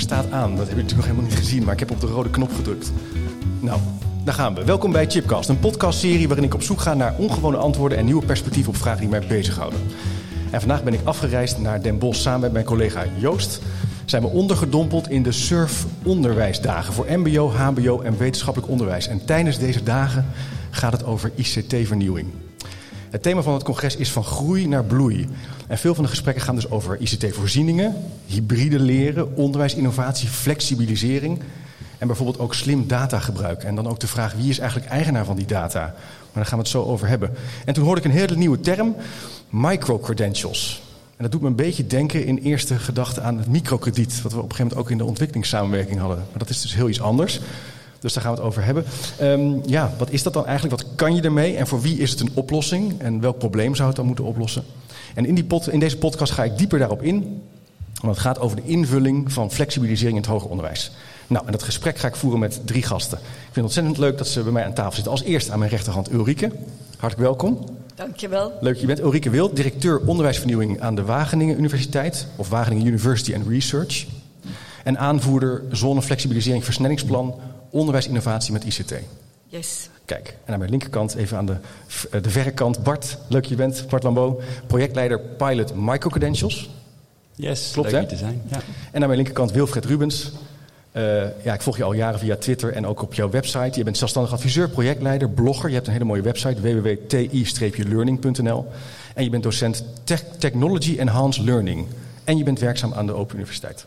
staat aan. Dat heb je natuurlijk nog helemaal niet gezien, maar ik heb op de rode knop gedrukt. Nou, daar gaan we. Welkom bij Chipcast, een podcastserie waarin ik op zoek ga naar ongewone antwoorden en nieuwe perspectieven op vragen die mij bezighouden. En vandaag ben ik afgereisd naar Den Bosch samen met mijn collega Joost. Zijn we ondergedompeld in de surf-onderwijsdagen voor MBO, HBO en wetenschappelijk onderwijs. En tijdens deze dagen gaat het over ICT-vernieuwing. Het thema van het congres is van groei naar bloei. En veel van de gesprekken gaan dus over ICT-voorzieningen, hybride leren, onderwijsinnovatie, flexibilisering en bijvoorbeeld ook slim datagebruik. En dan ook de vraag wie is eigenlijk eigenaar van die data. Maar daar gaan we het zo over hebben. En toen hoorde ik een hele nieuwe term, microcredentials. En dat doet me een beetje denken in eerste gedachte aan het microkrediet, wat we op een gegeven moment ook in de ontwikkelingssamenwerking hadden. Maar dat is dus heel iets anders. Dus daar gaan we het over hebben. Um, ja, wat is dat dan eigenlijk? Wat kan je ermee? En voor wie is het een oplossing? En welk probleem zou het dan moeten oplossen? En in, die pot, in deze podcast ga ik dieper daarop in. Want het gaat over de invulling van flexibilisering in het hoger onderwijs. Nou, en dat gesprek ga ik voeren met drie gasten. Ik vind het ontzettend leuk dat ze bij mij aan tafel zitten. Als eerste aan mijn rechterhand Ulrike. Hartelijk welkom. Dankjewel. Leuk dat je bent. Ulrike Wild, directeur onderwijsvernieuwing aan de Wageningen Universiteit. Of Wageningen University and Research. En aanvoerder zonneflexibilisering versnellingsplan onderwijsinnovatie met ICT. Yes. Kijk, en aan mijn linkerkant, even aan de, de verre kant, Bart, leuk je bent, Bart Lambeau, projectleider Pilot Microcredentials. Yes, Klopt, leuk hè? te zijn. Ja. En aan mijn linkerkant Wilfred Rubens. Uh, ja, ik volg je al jaren via Twitter en ook op jouw website. Je bent zelfstandig adviseur, projectleider, blogger. Je hebt een hele mooie website, www.ti-learning.nl. En je bent docent te Technology Enhanced Learning. En je bent werkzaam aan de Open Universiteit.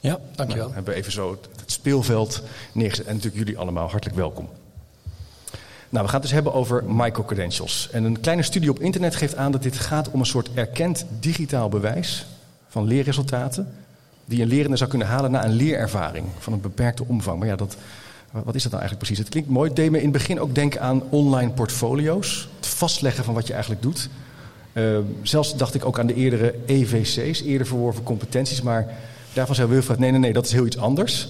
Ja, dankjewel. Nou, hebben we even zo het speelveld neergezet. En natuurlijk jullie allemaal hartelijk welkom. Nou, we gaan het dus hebben over microcredentials. En een kleine studie op internet geeft aan dat dit gaat om een soort erkend digitaal bewijs van leerresultaten. Die een lerende zou kunnen halen na een leerervaring van een beperkte omvang. Maar ja, dat, wat is dat nou eigenlijk precies? Het klinkt mooi. Het deed me in het begin ook denken aan online portfolio's. Het vastleggen van wat je eigenlijk doet. Uh, zelfs dacht ik ook aan de eerdere EVC's, eerder verworven competenties. Maar daarvan zei Wilfred, nee, nee, nee, dat is heel iets anders.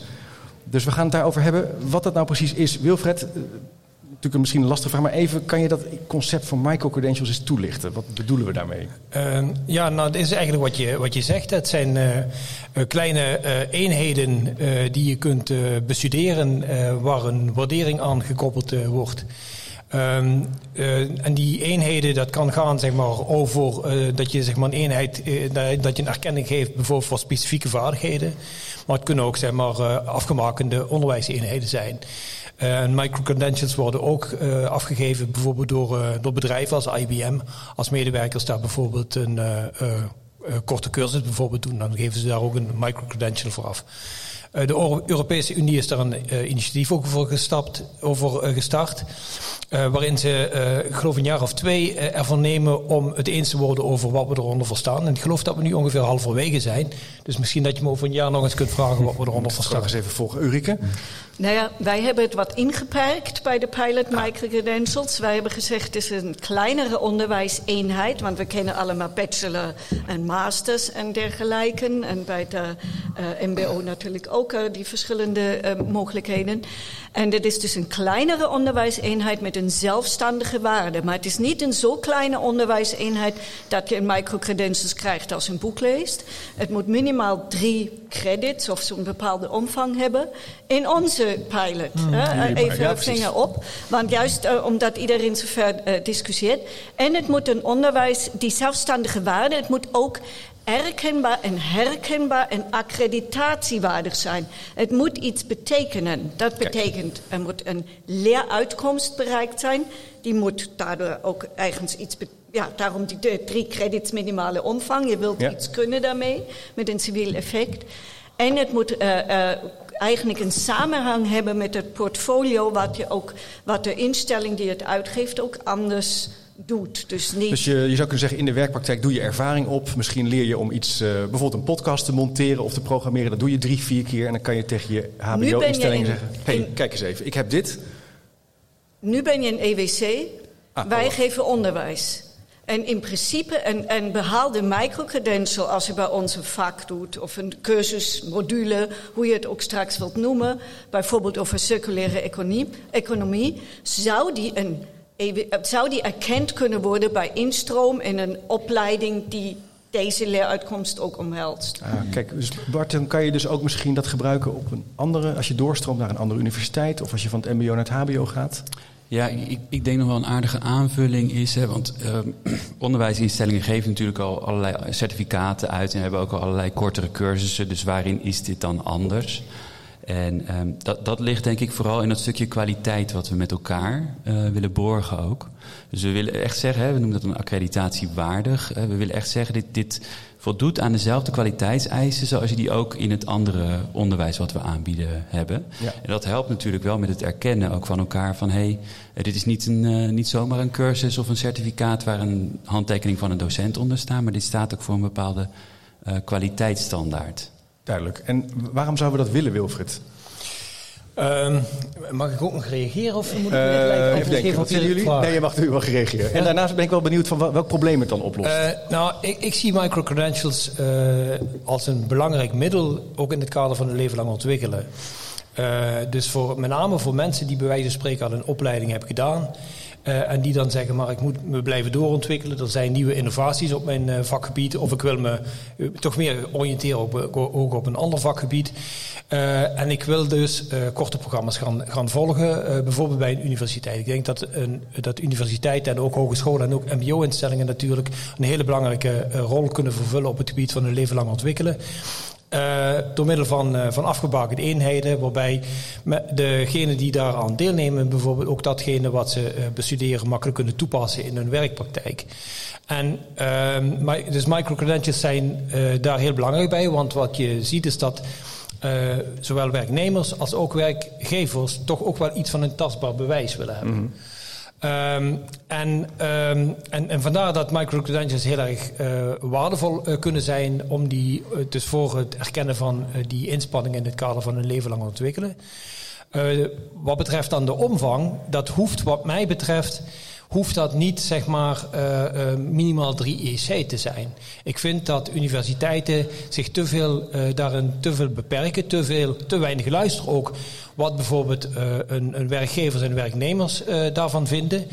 Dus we gaan het daarover hebben wat dat nou precies is. Wilfred, natuurlijk misschien een lastige vraag, maar even kan je dat concept van microcredentials eens toelichten? Wat bedoelen we daarmee? Uh, ja, nou, dat is eigenlijk wat je, wat je zegt. Het zijn uh, kleine uh, eenheden die je kunt bestuderen waar een waardering aan gekoppeld wordt. Um, uh, en die eenheden, dat kan gaan zeg maar, over uh, dat je zeg maar, een eenheid, uh, dat je een erkenning geeft bijvoorbeeld voor specifieke vaardigheden. Maar het kunnen ook zeg maar, afgemakende onderwijseenheden zijn. En microcredentials worden ook afgegeven bijvoorbeeld door, door bedrijven als IBM. Als medewerkers daar bijvoorbeeld een korte cursus bijvoorbeeld doen, dan geven ze daar ook een microcredential voor af. Uh, de Europese Unie is daar een uh, initiatief ook voor gestapt, over uh, gestart. waarin ze, ik geloof een jaar of twee, ervan nemen om het eens te worden over wat we eronder verstaan. En ik geloof dat we nu ongeveer halverwege zijn. Dus misschien dat je me over een jaar nog eens kunt vragen wat we eronder verstaan. eens even volgen. Ulrike? Nou ja, wij hebben het wat ingeperkt bij de pilot microcredentials. Wij hebben gezegd het is een kleinere onderwijseenheid, want we kennen allemaal bachelor en masters en dergelijke. En bij de uh, MBO natuurlijk ook uh, die verschillende uh, mogelijkheden. En dit is dus een kleinere onderwijseenheid met een zelfstandige waarde. Maar het is niet een zo kleine onderwijseenheid dat je een microcredentials krijgt als je een boek leest. Het moet minimaal drie credits of zo'n bepaalde omvang hebben. In onze pilot. Hmm, hè? Even ja, een precies. vinger op. Want juist omdat iedereen zo ver discussieert. En het moet een onderwijs, die zelfstandige waarde, het moet ook erkenbaar en herkenbaar en accreditatiewaardig zijn. Het moet iets betekenen. Dat betekent, er moet een leeruitkomst bereikt zijn. Die moet daardoor ook ergens iets betekenen. Ja, daarom die de drie credits minimale omvang. Je wilt Ja. iets kunnen daarmee, met een civiel effect. En het moet uh, uh, eigenlijk een samenhang hebben met het portfolio, wat, je ook, wat de instelling die het uitgeeft ook anders doet. Dus niet. Dus je, je zou kunnen zeggen, in de werkpraktijk doe je ervaring op. Misschien leer je om iets, uh, bijvoorbeeld een podcast te monteren of te programmeren. Dat doe je drie, vier keer en dan kan je tegen je Nu ben je HBO-instelling in- zeggen... hé, hey, in- kijk eens even, ik heb dit. Nu ben je een EWC. Ah, Wij oh. geven onderwijs. En in principe een, een behaalde microcredential, als je bij ons een vak doet, of een cursusmodule, hoe je het ook straks wilt noemen, bijvoorbeeld over circulaire economie, economie zou, die een, zou die erkend kunnen worden bij instroom in een opleiding die deze leeruitkomst ook omhelst. Ah, kijk, dus Bart, dan kan je dus ook misschien dat gebruiken op een andere, als je doorstroomt naar een andere universiteit of als je van het MBO naar het HBO gaat. Ja, ik, ik denk nog wel een aardige aanvulling is, hè, want uh, onderwijsinstellingen geven natuurlijk al allerlei certificaten uit en hebben ook al allerlei kortere cursussen. Dus waarin is dit dan anders? En um, dat, dat ligt denk ik vooral in dat stukje kwaliteit wat we met elkaar uh, willen borgen ook. Dus we willen echt zeggen, hè, we noemen dat een accreditatie waardig. we willen echt zeggen, dit, dit voldoet aan dezelfde kwaliteitseisen zoals je die ook in het andere onderwijs wat we aanbieden hebben. Ja. En dat helpt natuurlijk wel met het erkennen ook van elkaar van hé, hey, eh, dit is niet, een, uh, niet zomaar een cursus of een certificaat waar een handtekening van een docent onder staat, maar dit staat ook voor een bepaalde uh, kwaliteitsstandaard. Duidelijk. En waarom zouden we dat willen, Wilfried? Um, mag ik ook nog reageren of moet ik uh, even denken, wat jullie? Nee, je mag nu wel reageren. En daarnaast ben ik wel benieuwd van welk probleem het dan oplost. Uh, nou, ik, ik, zie microcredentials uh, als een belangrijk middel, ook in het kader van het leven lang ontwikkelen. dus voor, met name voor mensen die bij wijze van spreken al een opleiding hebben gedaan... Uh, en die dan zeggen, maar ik moet me blijven doorontwikkelen. Er zijn nieuwe innovaties op mijn uh, vakgebied. Of ik wil me uh, toch meer oriënteren op, ook op een ander vakgebied. en ik wil dus korte programma's gaan, gaan volgen. bijvoorbeeld bij een universiteit. Ik denk dat, een, dat universiteiten en ook hogescholen en ook mbo-instellingen natuurlijk... een hele belangrijke rol kunnen vervullen op het gebied van een leven lang ontwikkelen. Uh, door middel van, uh, van afgebakende eenheden, waarbij degenen die daaraan deelnemen, bijvoorbeeld ook datgene wat ze uh, bestuderen, makkelijk kunnen toepassen in hun werkpraktijk. En uh, dus microcredentials zijn daar heel belangrijk bij, want wat je ziet is dat zowel werknemers als ook werkgevers toch ook wel iets van een tastbaar bewijs willen hebben. -hmm. Um, en, um, en, en, vandaar dat microcredentials heel erg uh, waardevol uh, kunnen zijn om die, uh, dus voor het erkennen van die inspanningen in het kader van een leven lang ontwikkelen. wat betreft dan de omvang, dat hoeft wat mij betreft hoeft dat niet zeg maar minimaal 3 EC te zijn. Ik vind dat universiteiten zich te veel daarin te veel beperken, te, veel, te weinig luisteren ook wat bijvoorbeeld een, een werkgevers en werknemers daarvan vinden.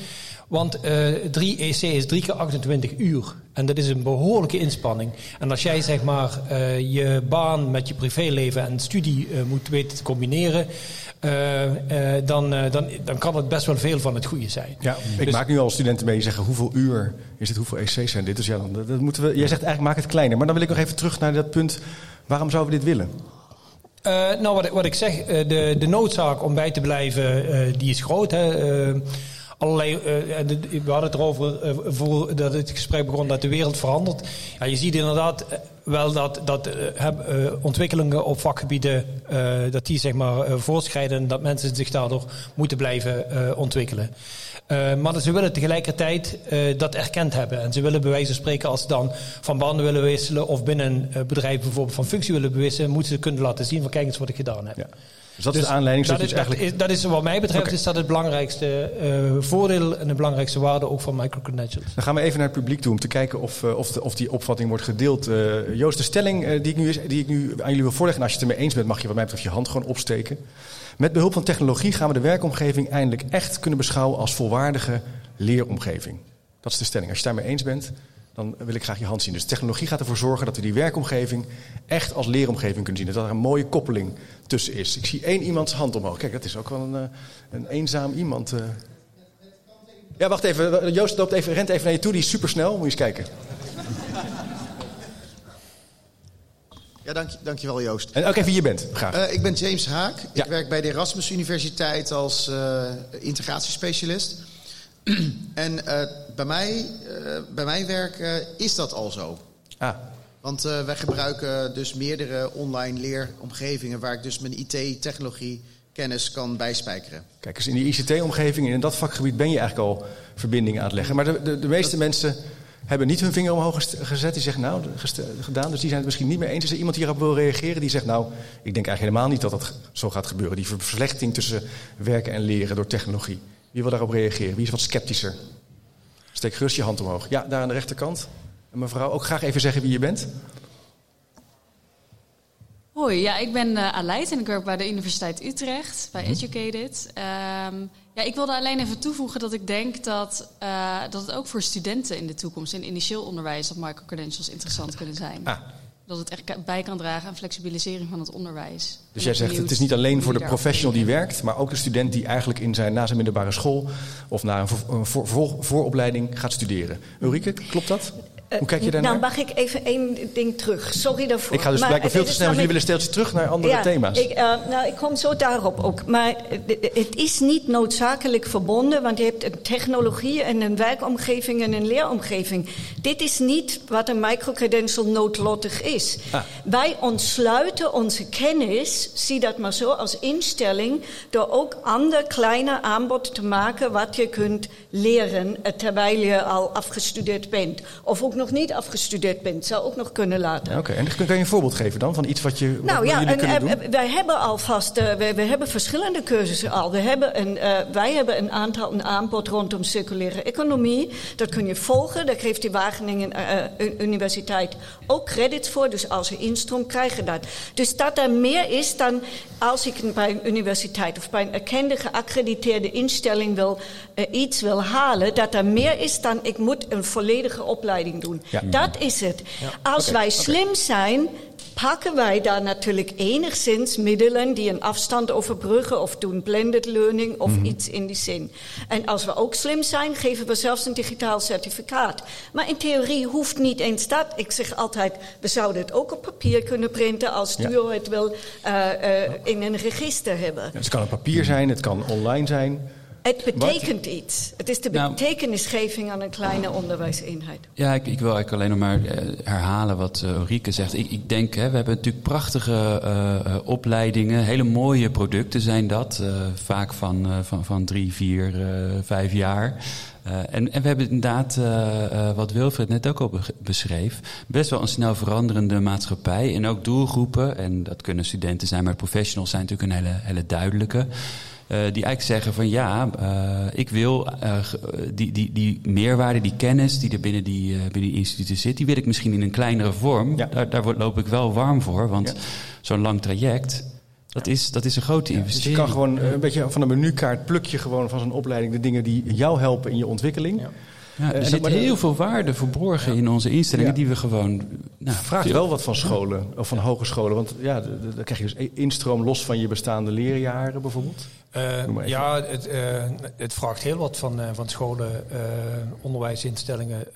Want uh, 3 EC is 3 keer 28 uur. En dat is een behoorlijke inspanning. En als jij zeg maar uh, je baan met je privéleven en studie uh, moet weten te combineren. Uh, uh, dan, uh, dan, dan kan het best wel veel van het goede zijn. Ja, ik dus, maak nu al studenten mee die zeggen hoeveel uur is het, hoeveel EC's zijn dit. Dus ja, dan, dat moeten we, jij zegt eigenlijk maak het kleiner. Maar dan wil ik nog even terug naar dat punt, waarom zouden we dit willen? Nou, wat, wat ik zeg, de, de noodzaak om bij te blijven, die is groot. Hè? allerlei. We hadden het erover dat het gesprek begon dat de wereld verandert. Ja, je ziet inderdaad wel dat, dat ontwikkelingen op vakgebieden dat die zeg maar voortschrijden en dat mensen zich daardoor moeten blijven ontwikkelen. maar ze willen tegelijkertijd dat erkend hebben. En ze willen bij wijze van spreken, als ze dan van banden willen wisselen of binnen een bedrijf bijvoorbeeld van functie willen wisselen, moeten ze kunnen laten zien van kijk eens wat ik gedaan heb. Ja. Dus dat is de dus aanleiding. Dat, is, eigenlijk... dat, is, dat is wat mij betreft okay. is dat het belangrijkste uh, voordeel en de belangrijkste waarde ook van microcredentials. Dan gaan we even naar het publiek toe om te kijken of, uh, of, de, of, die opvatting wordt gedeeld. Uh, Joost, de stelling die, ik nu, die ik nu aan jullie wil voorleggen, en als je het ermee eens bent, mag je wat mij betreft je hand gewoon opsteken. Met behulp van technologie gaan we de werkomgeving eindelijk echt kunnen beschouwen als volwaardige leeromgeving. Dat is de stelling. Als je het daarmee eens bent, dan wil ik graag je hand zien. Dus technologie gaat ervoor zorgen dat we die werkomgeving echt als leeromgeving kunnen zien. Dat er een mooie koppeling tussen is. Ik zie één iemands hand omhoog. Kijk, dat is ook wel een, eh, een eenzaam iemand. Eh. Ja, wacht even. Joost loopt even, rent even naar je toe. Die is supersnel. Moet je eens kijken. Ja, dank, dankjewel Joost. En ook even wie je bent, graag. Uh, ik ben James Haak. Ja. Ik werk bij de Erasmus Universiteit als uh, integratiespecialist. en uh, bij, mij, bij mijn werk is dat al zo. Ah. Want wij gebruiken dus meerdere online leeromgevingen waar ik dus mijn IT-technologie kennis kan bijspijkeren. Kijk, dus in die ICT-omgeving, in dat vakgebied ben je eigenlijk al verbindingen aan het leggen. Maar de, de, de meeste dat... mensen hebben niet hun vinger omhoog gezet. Die zeggen, nou, gedaan. Dus die zijn het misschien niet meer eens. Is er iemand die hierop wil reageren? Die zegt, nou, ik denk eigenlijk helemaal niet dat dat zo gaat gebeuren. Die verslechting tussen werken en leren door technologie. Wie wil daarop reageren? Wie is wat sceptischer? Steek gerust je hand omhoog. Ja, daar aan de rechterkant. Mevrouw, ook graag even zeggen wie je bent. Hoi, ja, ik ben uh, Aleid en ik werk bij de Universiteit Utrecht, bij mhm. Educated. Ehm, ja, ik wilde alleen even toevoegen dat ik denk dat, uh, dat het ook voor studenten in de toekomst, in initieel onderwijs, dat microcredentials interessant kunnen zijn. Ah. Dat het echt bij kan dragen aan flexibilisering van het onderwijs. Dus jij zegt het is niet alleen voor de professional die werkt, maar ook de student die eigenlijk in zijn, na zijn middelbare school of na een, voor, voor, vooropleiding gaat studeren. Ulrike, klopt dat? Eh, Hoe kijk je daarnaar? Nou, mag ik even één ding terug? Sorry daarvoor. Ik ga dus maar, blijkbaar veel te snel, want jullie willen steeds terug naar andere ja, thema's. Ik, uh, nou, ik kom zo daarop ook. Maar het is niet noodzakelijk verbonden, want je hebt een technologie en een werkomgeving en een leeromgeving. Dit is niet wat een microcredential noodlottig is. Ah. Wij ontsluiten onze kennis, zie dat maar zo, als instelling, door ook ander kleine aanbod te maken wat je kunt leren eh, terwijl je al afgestudeerd bent. Of ook nog niet afgestudeerd bent, zou ook nog kunnen laten. Oké, en kan je een voorbeeld geven dan van iets wat je nou, ja, jullie kunnen doen? Wij hebben alvast, uh, we, we, hebben verschillende cursussen al. We hebben een, uh, wij hebben een aantal een aanbod rondom circulaire economie. Dat kun je volgen. Daar geeft die Wageningen uh, Universiteit ook credits voor. Dus als je instroom krijgen dat. Dus dat er meer is dan als ik bij een universiteit of bij een erkende geaccrediteerde instelling wil, iets wil halen. Dat er meer is dan ik moet een volledige opleiding doen. Dat is het. Als wij slim zijn, pakken wij daar natuurlijk enigszins middelen die een afstand overbruggen of doen blended learning of mhm. iets in die zin. En als we ook slim zijn, geven we zelfs een digitaal certificaat. Maar in theorie hoeft niet eens dat. Ik zeg altijd, we zouden het ook op papier kunnen printen als Duo het wil uh, uh, in een register hebben. Ja, het kan op papier zijn, het kan online zijn. Het betekent iets. Het is de nou, betekenisgeving aan een kleine onderwijseenheid. Ja, ik, ik wil eigenlijk alleen nog maar uh, herhalen wat uh, Ulrike zegt. Ik, ik denk, hè, we hebben natuurlijk prachtige uh, opleidingen. Hele mooie producten zijn dat. vaak van, van, van drie, vier, vijf jaar. en, en we hebben inderdaad, wat Wilfred net ook al beschreef, best wel een snel veranderende maatschappij. En ook doelgroepen, en dat kunnen studenten zijn, maar professionals zijn natuurlijk een hele, hele duidelijke. Uh, die eigenlijk zeggen van ja, uh, ik wil uh, die, die, die meerwaarde, die kennis die er binnen die, binnen die instituten zit, die wil ik misschien in een kleinere vorm. Ja. Daar, daar loop ik wel warm voor, want ja. zo'n lang traject, dat, is, dat is een grote investering. Dus je kan gewoon een beetje van een menukaart pluk je gewoon van zo'n opleiding de dingen die jou helpen in je ontwikking. Ja, er zit heel veel waarde verborgen in onze instellingen die we gewoon... Nou, Vraag wel wat van scholen of van hogescholen. Want ja, dan krijg je dus instroom los van je bestaande leerjaren bijvoorbeeld. Uh, ja, het, uh, het, vraagt heel wat van, uh, van scholen, onderwijsinstellingen.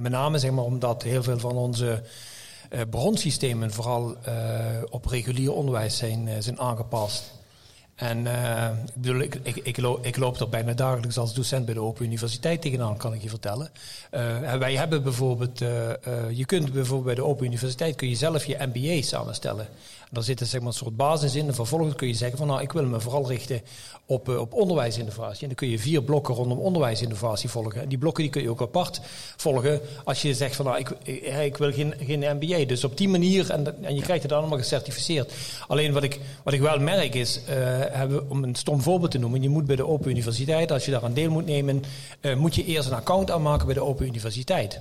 met name zeg maar, omdat heel veel van onze bronsystemen vooral op regulier onderwijs zijn, zijn aangepast. En uh, ik bedoel, ik, loop, ik, loop er bijna dagelijks als docent bij de Open Universiteit tegenaan, kan ik je vertellen. Uh, en wij hebben bijvoorbeeld, uh, je kunt bijvoorbeeld bij de Open Universiteit kun je zelf je MBA samenstellen. Daar zit zeg maar, een soort basis in. En vervolgens kun je zeggen van nou, ik wil me vooral richten op, op onderwijsinnovatie. En dan kun je vier blokken rondom onderwijsinnovatie volgen. En die blokken die kun je ook apart volgen als je zegt van nou, ik, ik, wil geen, geen MBA. Dus op die manier, en, en je krijgt het allemaal gecertificeerd. Alleen wat ik, wat ik wel merk is, hebben, om een stom voorbeeld te noemen, je moet bij de Open Universiteit, als je daar aan deel moet nemen, uh, moet je eerst een account aanmaken bij de Open Universiteit.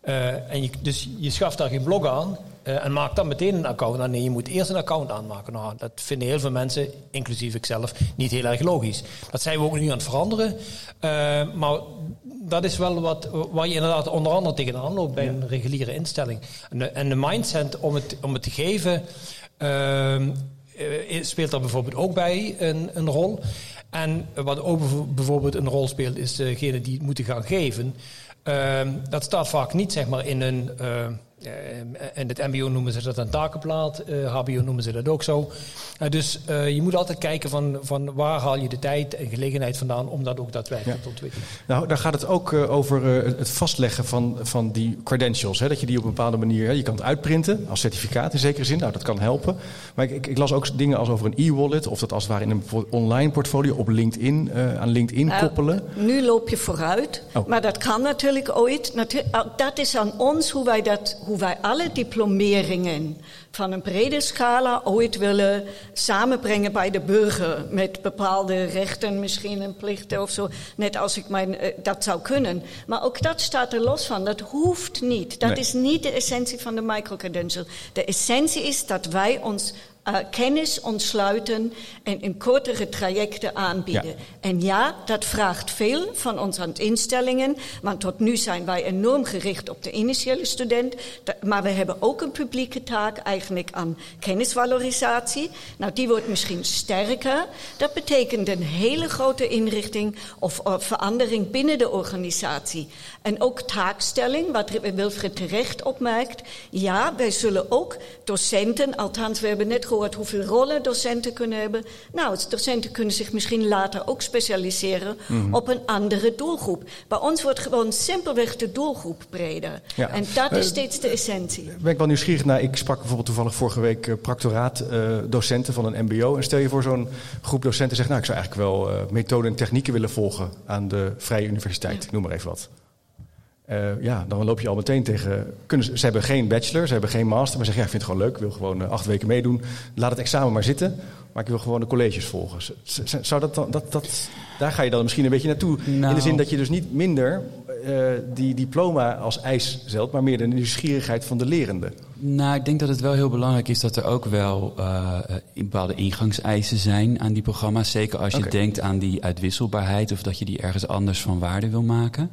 En dus je schaft daar geen blog aan uh, en maakt dan meteen een account aan. Nee, je moet eerst een account aanmaken. Nou, dat vinden heel veel mensen, inclusief ikzelf, niet heel erg logisch. Dat zijn we ook nu aan het veranderen. maar dat is wel wat waar je inderdaad onder andere tegenaan loopt bij een reguliere instelling. En de, en de mindset om het, om het te geven uh, speelt daar bijvoorbeeld ook bij een, een, rol. En wat ook bijvoorbeeld een rol speelt, is degene die het moeten gaan geven. Uh, dat staat vaak niet zeg maar, in een. Uh, in het MBO noemen ze dat een takenplaat, HBO noemen ze dat ook zo. dus je moet altijd kijken van, van waar haal je de tijd en gelegenheid vandaan om dat ook daadwerkelijk te ontwikkelen. Nou, daar gaat het ook over het vastleggen van, van die credentials. Hè? Dat je die op een bepaalde manier, je kan het uitprinten als certificaat in zekere zin. Nou, dat kan helpen. Maar ik, ik las ook dingen als over een e-wallet of dat als het ware in een online portfolio op LinkedIn, aan LinkedIn nou, koppelen. Nu loop je vooruit, oh. maar dat kan natuurlijk ooit. Natu dat is aan ons hoe wij dat, hoe hoe wij alle diplomeringen van een brede scala ooit willen samenbrengen bij de burger. Met bepaalde rechten, misschien en plichten of zo. Net als ik mijn, uh, dat zou kunnen. Maar ook dat staat er los van. Dat hoeft niet. Dat nee. is niet de essentie van de microcredential. De essentie is dat wij ons uh, kennis ontsluiten en in kortere trajecten aanbieden. Ja. En ja, dat vraagt veel van onze instellingen, want tot nu zijn wij enorm gericht op de initiële student, maar we hebben ook een publieke taak eigenlijk aan kennisvalorisatie. Nou, die wordt misschien sterker. Dat betekent een hele grote inrichting of, of verandering binnen de organisatie. En ook taakstelling, wat Wilfried terecht opmerkt. Ja, wij zullen ook docenten, althans we hebben net gehoord hoeveel rollen docenten kunnen hebben. Nou, docenten kunnen zich misschien later ook specialiseren mm. op een andere doelgroep. Bij ons wordt gewoon simpelweg de doelgroep breder. Ja. En dat is uh, steeds de essentie. Ben ik wel nieuwsgierig naar. Ik sprak bijvoorbeeld toevallig vorige week uh, practoraat uh, docenten van een MBO. En stel je voor zo'n groep docenten zegt: Nou, ik zou eigenlijk wel methoden en technieken willen volgen aan de Vrije Universiteit. Ja. Ik noem maar even wat. Uh, ja, dan loop je al meteen tegen. Kunnen ze, ze, hebben geen bachelor, ze hebben geen master, maar zeggen: ja, ik vind het gewoon leuk, ik wil gewoon uh, acht weken meedoen. Laat het examen maar zitten, maar ik wil gewoon de colleges volgen. Zou dat dan, dat, dat, daar ga je dan misschien een beetje naartoe. Nou. In de zin dat je dus niet minder uh, die diploma als eis stelt, maar meer de nieuwsgierigheid van de lerende. Nou, ik denk dat het wel heel belangrijk is dat er ook wel uh, bepaalde ingangseisen zijn aan die programma's. Zeker als je okay. denkt aan die uitwisselbaarheid of dat je die ergens anders van waarde wil maken.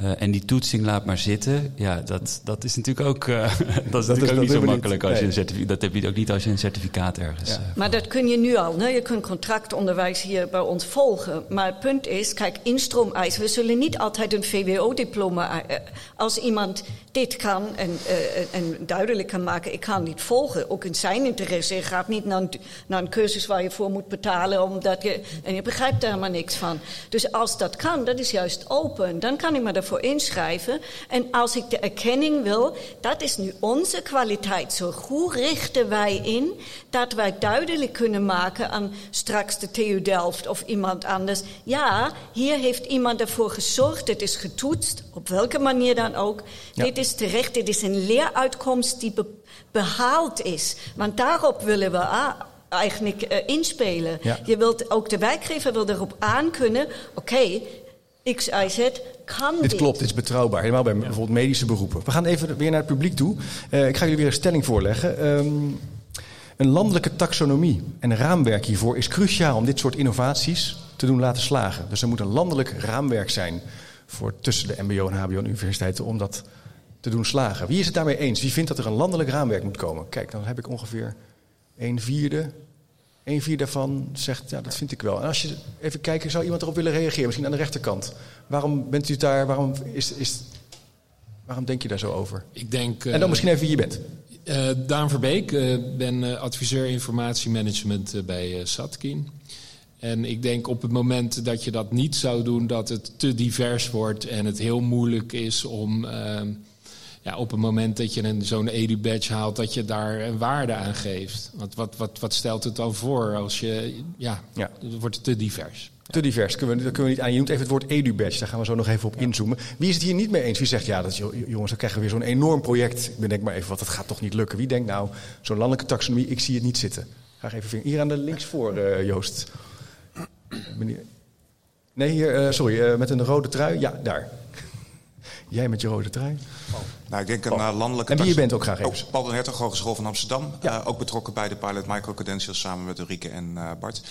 Uh, en die toetsing laat maar zitten. Ja, dat, dat is natuurlijk ook, uh, dat is dat natuurlijk is, ook niet zo makkelijk. Als nee. je een certificaat, dat heb je ook niet als je een certificaat ergens. Ja. Uh, maar dat kun je nu al. Ne? Je kunt contractonderwijs hier bij ons volgen. Maar het punt is, kijk, instroomeis. We zullen niet altijd een VWO-diploma. Als iemand dit kan en, en duidelijk kan maken, ik kan niet volgen. Ook in zijn interesse. Je gaat niet naar een, naar een cursus waar je voor moet betalen. Omdat je, en je begrijpt daar maar niks van. Dus als dat kan, dat is juist open. Dan kan ik me ervoor inschrijven. En als ik de erkenning wil, dat is nu onze kwaliteit. Zo hoe richten wij in dat wij duidelijk kunnen maken aan straks de TU Delft of iemand anders. Ja, hier heeft iemand ervoor gezorgd, het is getoetst, op welke manier dan ook. Ja. Dit is terecht, dit is een leeruitkomst die be behaald is. Want daarop willen we eigenlijk uh, inspelen. Ja. Je wilt ook de wijkgever wil erop aankunnen. Oké, okay, X, Y, Z kan dit. Dit klopt, dit is betrouwbaar. Helemaal bij ja. bijvoorbeeld medische beroepen. We gaan even weer naar het publiek toe. Uh, ik ga jullie weer een stelling voorleggen. Um, een landelijke taxonomie en een raamwerk hiervoor is cruciaal om dit soort innovaties te doen laten slagen. Dus er moet een landelijk raamwerk zijn voor tussen de MBO en HBO en universiteiten om dat te doen slagen. Wie is het daarmee eens? Wie vindt dat er een landelijk raamwerk moet komen? Kijk, dan heb ik ongeveer een vierde. Een vierde daarvan zegt, ja, dat vind ik wel. En als je even kijkt, zou iemand erop willen reageren? Misschien aan de rechterkant. Waarom bent u daar? Waarom, is, is, waarom denk je daar zo over? Ik denk, en dan uh, misschien even wie je bent. Uh, Daan Verbeek, uh, ben adviseur informatiemanagement bij Satkin. En ik denk op het moment dat je dat niet zou doen, dat het te divers wordt en het heel moeilijk is om ja, op het moment dat je zo'n edu-badge haalt, dat je daar een waarde aan geeft. Want wat, wat, wat stelt het dan voor als je, ja, ja. het wordt te divers. Te divers, kunnen we, dat kunnen we niet aan. Je noemt even het woord edu-badge, daar gaan we zo nog even op inzoomen. Wie is het hier niet mee eens? Wie zegt, ja, dat, jongens, dan krijgen we weer zo'n enorm project. Ik bedenk maar even wat, dat gaat toch niet lukken. Wie denkt nou, zo'n landelijke taxonomie, ik zie het niet zitten. Graag even hier aan de linksvoor, uh, Joost. Nee, hier, uh, sorry, uh, met een rode trui. Ja, daar. Jij met je rode trui. Oh. Nou, ik denk een uh, landelijke... En wie je bent ook graag even. Ook Paul de Hertog, Hogeschool van Amsterdam. Ja. Uh, ook betrokken bij de pilot microcredentials samen met Ulrike en uh, Bart.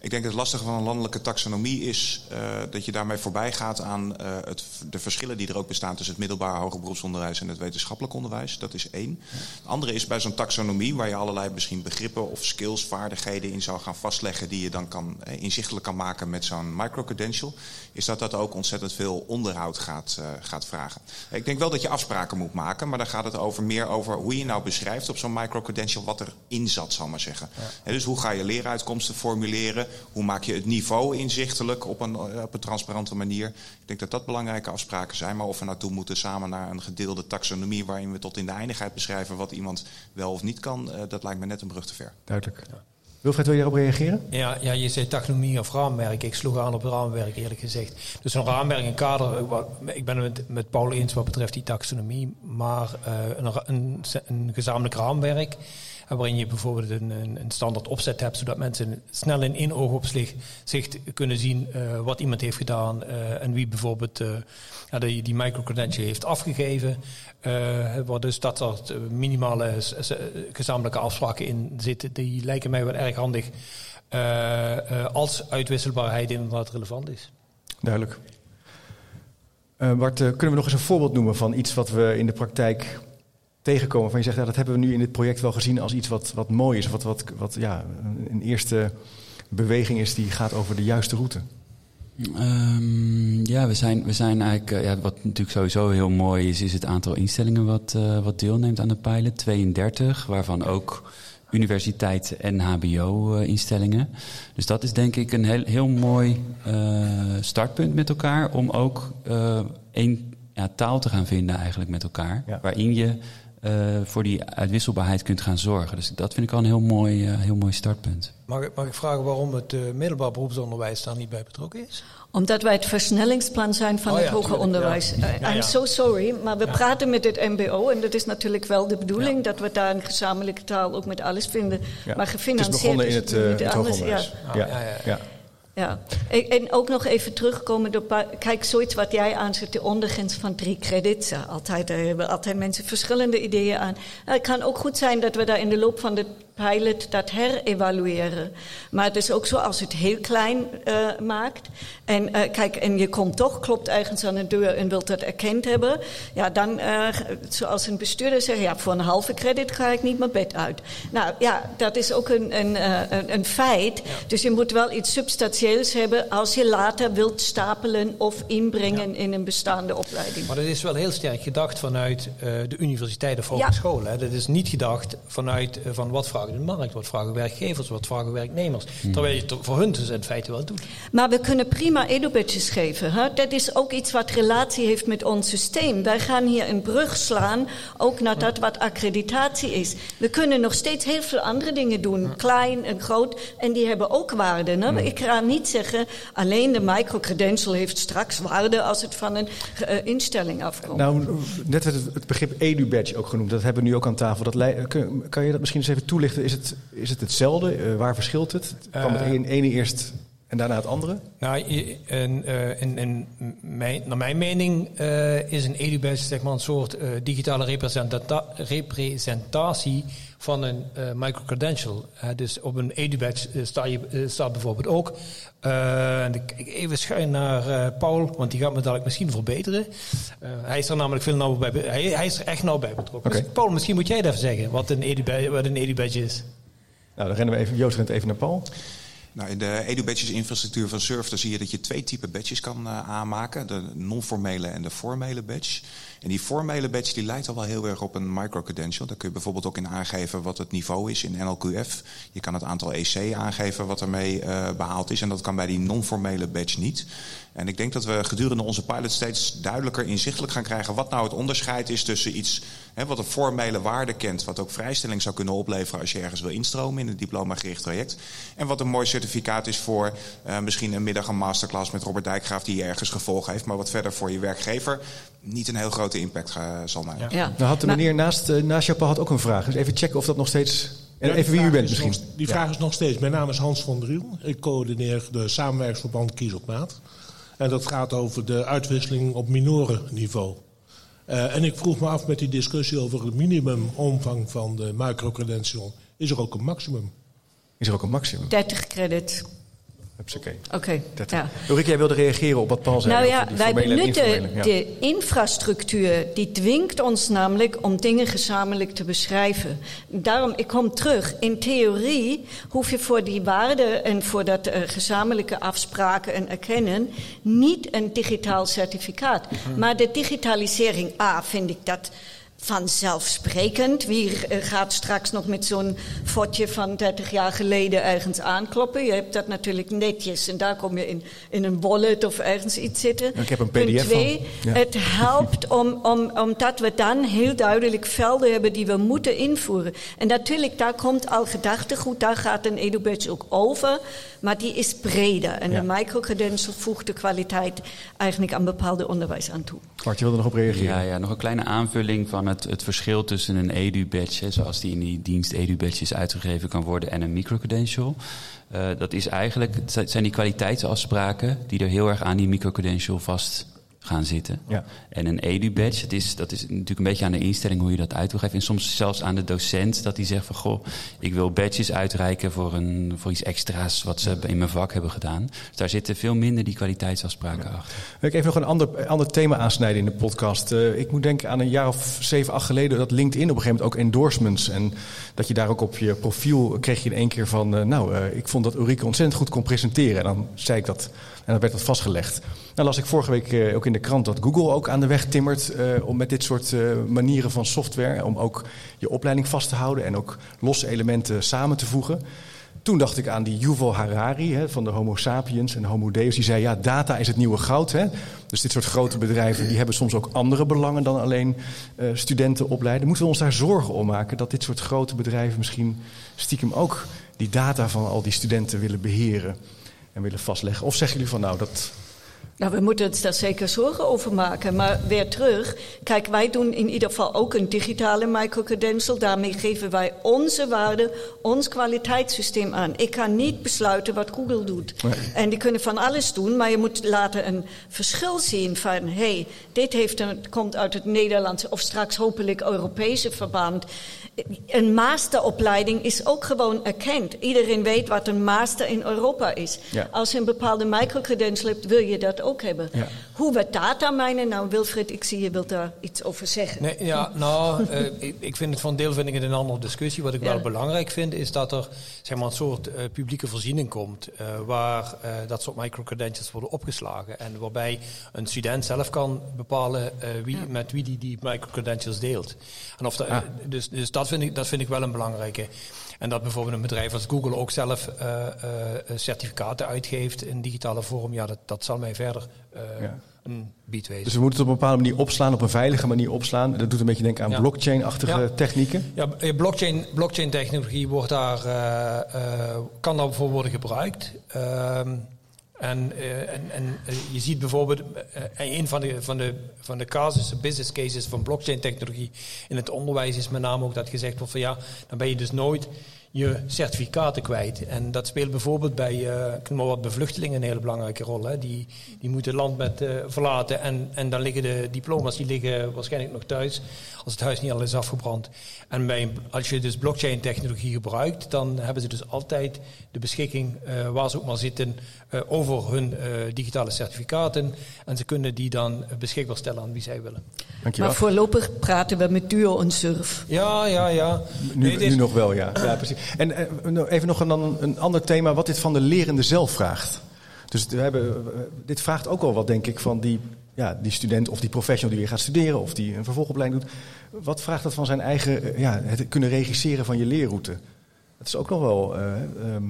Ik denk dat het lastige van een landelijke taxonomie is uh, dat je daarmee voorbij gaat aan uh, het, de verschillen die er ook bestaan tussen het middelbaar hoger beroepsonderwijs en het wetenschappelijk onderwijs. Dat is één. Het andere is bij zo'n taxonomie waar je allerlei misschien begrippen of skills, vaardigheden in zou gaan vastleggen die je dan kan, uh, inzichtelijk kan maken met zo'n microcredential, is dat dat ook ontzettend veel onderhoud gaat, gaat vragen. Ik denk wel dat je afspraken moet maken, maar dan gaat het over meer over hoe je nou beschrijft op zo'n microcredential wat erin zat, zal maar zeggen. Ja. En dus hoe ga je leeruitkomsten formuleren? Hoe maak je het niveau inzichtelijk op een, op een transparante manier? Ik denk dat dat belangrijke afspraken zijn. Maar of we naartoe moeten samen naar een gedeelde taxonomie... waarin we tot in de eindigheid beschrijven wat iemand wel of niet kan... Uh, dat lijkt me net een brug te ver. Duidelijk. Ja. Wilfred, wil je daarop reageren? Ja, ja, je zei taxonomie of raamwerk. Ik sloeg aan op het raamwerk, eerlijk gezegd. Dus een raamwerk, een kader. eh, Ik ben het met, met Paul eens wat betreft die taxonomie. Maar uh, een, een, een, gezamenlijk raamwerk. Waarin je bijvoorbeeld een, een, een, standaard opzet hebt, zodat mensen snel in één oogopzicht kunnen zien uh, wat iemand heeft gedaan uh, en wie bijvoorbeeld uh, ja, die, die microcredential heeft afgegeven. waar dus dat soort minimale gezamenlijke afspraken in zitten, die lijken mij wel erg handig als uitwisselbaarheid inderdaad relevant is. Duidelijk. Bart, kunnen we nog eens een voorbeeld noemen van iets wat we in de praktijk tegenkomen van je zegt, ja, dat hebben we nu in dit project wel gezien als iets wat, wat mooi is, of wat, wat, wat ja, een eerste beweging is die gaat over de juiste route? Um, ja, we zijn, we zijn eigenlijk, uh, ja, wat natuurlijk sowieso heel mooi is, is het aantal instellingen wat, uh, wat deelneemt aan de pilot. 32, waarvan ook universiteiten en HBO-instellingen. Dus dat is denk ik een heel, heel mooi uh, startpunt met elkaar om ook één ja, taal te gaan vinden eigenlijk met elkaar. Ja. Waarin je uh, voor die uitwisselbaarheid kunt gaan zorgen. Dus dat vind ik al een heel mooi, uh, heel mooi startpunt. Mag ik, mag ik vragen waarom het uh, middelbaar beroepsonderwijs daar niet bij betrokken is? Omdat wij het versnellingsplan zijn van Oh het ja, hoger tuurlijk, onderwijs. ja. Uh, Ja, I'm so sorry, maar we Ja. praten met het MBO en dat is natuurlijk wel de bedoeling Ja. dat we daar een gezamenlijke taal ook met alles vinden. Ja. Maar Het is gefinancierd begonnen in is het, eh, niet het anders. hoger onderwijs. Ja. Ja. en, ook nog even terugkomen op. Kijk, zoiets wat jij aanzet, de ondergrens van drie credits. Altijd, daar hebben altijd mensen verschillende ideeën aan. Het kan ook goed zijn dat we daar in de loop van de pilot dat herevalueren. Maar het is ook zo als het heel klein eh, maakt. En eh, kijk, en je komt toch, klopt ergens aan de deur en wilt dat erkend hebben. Ja, dan, eh, zoals een bestuurder zegt, ja, voor een halve credit ga ik niet mijn bed uit. Nou ja, dat is ook een, een, een, een feit. Dus je moet wel iets substantieels hebben als je later wilt stapelen of inbrengen in een bestaande opleiding. Maar dat is wel heel sterk gedacht vanuit de universiteit of Ja. hogescholen. hè. Dat is niet gedacht vanuit van wat vragen de markt, wat vragen werkgevers, wat vragen werknemers. Terwijl je het voor hun dus in feite wel doet. Maar we kunnen prima edubadges geven. Hè? Dat is ook iets wat relatie heeft met ons systeem. Wij gaan hier een brug slaan, ook naar dat wat accreditatie is. We kunnen nog steeds heel veel andere dingen doen, klein en groot, en die hebben ook waarde. Hè? Ik ga niet zeggen, alleen de microcredential heeft straks waarde als het van een eh, instelling afkomt. Nou, net werd het, het begrip edu-badge ook genoemd. Dat hebben we nu ook aan tafel. Dat kan je dat misschien eens even toelichten? Is het, is het hetzelfde? Eh, waar verschilt het? Kwam het Eh, een- ene eerst en daarna het andere? Nou, in, in mijn, naar mijn mening eh, is een edubadge zeg maar, een soort digitale representatie van een eh microcredential. Dus op een edubadge eh, sta je, eh, staat bijvoorbeeld ook... eh, en ik kijk even schuin naar eh, Paul, want die gaat me dadelijk misschien verbeteren. Eh, hij is er namelijk veel nauwer bij... Hij, hij is er echt nauw bij betrokken. Dus Paul, misschien moet jij even zeggen wat een edubadge, wat een edubadge is. Nou, dan rennen we even, Joost rent even naar Paul. Nou, in de edu-badges infrastructuur van Surf zie je dat je twee typen badges kan eh, aanmaken. De non-formele en de formele badge. En die formele badge die lijkt al wel heel erg op een microcredential. Daar kun je bijvoorbeeld ook in aangeven wat het niveau is in NLQF. Je kan het aantal EC aangeven wat ermee eh, behaald is. En dat kan bij die non-formele badge niet. En ik denk dat we gedurende onze pilot steeds duidelijker inzichtelijk gaan krijgen wat nou het onderscheid is tussen iets hè, wat een formele waarde kent, wat ook vrijstelling zou kunnen opleveren als je ergens wil instromen in een diploma-gericht traject. En wat een mooi certificaat is voor eh, misschien een middag een masterclass met Robert Dijkgraaf die je ergens gevolgen heeft, maar wat verder voor je werkgever niet een heel grote impact eh, zal maken. ja. Nou had de meneer naast, eh, naast had ook een vraag. Dus even checken of dat nog steeds... En Ja, even wie u bent is misschien. nog- die Ja. vraag is nog steeds. Mijn naam is Hans van Driel. Ik coördineer de samenwerksverband Kies op Maat. En dat gaat over de uitwisseling op minorenniveau. Eh en ik vroeg me af met die discussie over het minimumomvang van de microcredential. Is er ook een maximum? Is er ook een maximum? 30 credits. Oké. Ja. Ulrike, jij wilde reageren op wat Paul zei. Nou ja, wij benutten. Ja. de infrastructuur. Die dwingt ons namelijk om dingen gezamenlijk te beschrijven. Daarom, ik kom terug. In theorie hoef je voor die waarden en voor dat eh, gezamenlijke afspraken en erkennen niet een digitaal certificaat. Maar de digitalisering, A, vind ik dat vanzelfsprekend. Wie eh, gaat straks nog met zo'n fotje van 30 jaar geleden ergens aankloppen? Je hebt dat natuurlijk netjes en daar kom je in, in een wallet of ergens iets zitten. Ik heb een Punt PDF twee, van. Ja. het helpt om, om, omdat we dan heel duidelijk velden hebben die we moeten invoeren. En natuurlijk, daar komt al gedachtegoed, daar gaat een EduBadge ook over, maar die is breder. En Ja. een microcredential voegt de kwaliteit eigenlijk aan bepaalde onderwijs aan toe. Bart, je wilde nog op reageren. Ja, ja, nog een kleine aanvulling van het, het verschil tussen een edu-badge, zoals die in die dienst edu-badge is uitgegeven kan worden, en een microcredential. Eh, dat is eigenlijk, zijn die kwaliteitsafspraken die er heel erg aan die microcredential vast gaan zitten. Ja. En een edu-badge, dat is, dat is natuurlijk een beetje aan de instelling hoe je dat uit wil geven. En soms zelfs aan de docent dat die zegt van... goh, ik wil badges uitreiken voor, een, voor iets extra's wat ze in mijn vak hebben gedaan. Dus daar zitten veel minder die kwaliteitsafspraken achter. Wil ik even nog een ander, ander thema aansnijden in de podcast. Eh, ik moet denken aan een jaar of zeven, acht geleden dat LinkedIn op een gegeven moment ook endorsements. En dat je daar ook op je profiel kreeg je in één keer van. eh, nou, eh, ik vond dat Ulrike ontzettend goed kon presenteren. En dan zei ik dat. En dan werd dat vastgelegd. Nou las ik vorige week eh, ook in de krant dat Google ook aan de weg timmert. eh, om met dit soort eh, manieren van software. om ook je opleiding vast te houden. en ook losse elementen samen te voegen. Toen dacht ik aan die Yuval Harari hè, van de Homo sapiens en Homo Deus. Die zei, ja, data is het nieuwe goud. Hè? Dus dit soort grote bedrijven die hebben soms ook andere belangen dan alleen studenten opleiden. Moeten we ons daar zorgen om maken dat dit soort grote bedrijven misschien stiekem ook die data van al die studenten willen beheren en willen vastleggen? Of zeggen jullie van, nou, dat... Nou, we moeten ons daar zeker zorgen over maken. Maar weer terug. Kijk, wij doen in ieder geval ook een digitale microcredential. Daarmee geven wij onze waarde, ons kwaliteitssysteem aan. Ik kan niet besluiten wat Google doet. En die kunnen van alles doen, maar je moet laten een verschil zien van... hé, hey, dit heeft een, komt uit het Nederlandse of straks hopelijk Europese verband. Een masteropleiding is ook gewoon erkend. Iedereen weet wat een master in Europa is. Ja. Als je een bepaalde microcredential hebt, wil je dat ook hebben. Ja. Hoe we data mijnen, nou Wilfried, ik zie je wilt daar iets over zeggen. Nee, ja, nou, eh, ik, ik vind het van deel vind ik het een andere discussie. Wat ik Ja. wel belangrijk vind, is dat er zeg maar, een soort eh, publieke voorziening komt. eh, waar eh, dat soort microcredentials worden opgeslagen. En waarbij een student zelf kan bepalen eh, wie, met wie die die microcredentials deelt. En of dat, dus dus dat, vind ik, dat vind ik wel een belangrijke. En dat bijvoorbeeld een bedrijf als Google ook zelf eh, eh, certificaten uitgeeft in digitale vorm. Ja, dat, dat zal mij verder eh, Ja. een bied wezen. Dus we moeten het op een bepaalde manier opslaan, op een veilige manier opslaan. Dat doet een beetje denken aan Ja. blockchain-achtige Ja. technieken. Ja, eh, blockchain, blockchain technologie wordt daar, eh, eh, kan daarvoor worden gebruikt. Ehm, en, eh, en, en eh, je ziet bijvoorbeeld, eh, een van de, van, de, van de casussen, business cases van blockchain technologie in het onderwijs is met name ook dat gezegd wordt van ja, dan ben je dus nooit je certificaten kwijt. En dat speelt bijvoorbeeld bij eh, ik noem maar wat bevluchtelingen een hele belangrijke rol. Hè. Die, die moeten het land met, eh, verlaten en, en dan liggen de diploma's die liggen waarschijnlijk nog thuis als het huis niet al is afgebrand. En bij, als je dus blockchain technologie gebruikt, dan hebben ze dus altijd de beschikking, eh, waar ze ook maar zitten, eh, over hun eh, digitale certificaten. En ze kunnen die dan beschikbaar stellen aan wie zij willen. Dankjewel. Maar voorlopig praten we met Duo en Surf. Ja, ja, ja. Nu, Nee, is- nu nog wel, ja. ja precies. En eh, nou, even nog een, een ander thema, wat dit van de lerende zelf vraagt. Dus we hebben, eh, dit vraagt ook wel wat, denk ik, van die, ja, die student of die professional die weer gaat studeren of die een vervolgopleiding doet. Wat vraagt dat van zijn eigen, eh, ja, het kunnen regisseren van je leerroute? Dat is ook nog wel eh, ehm,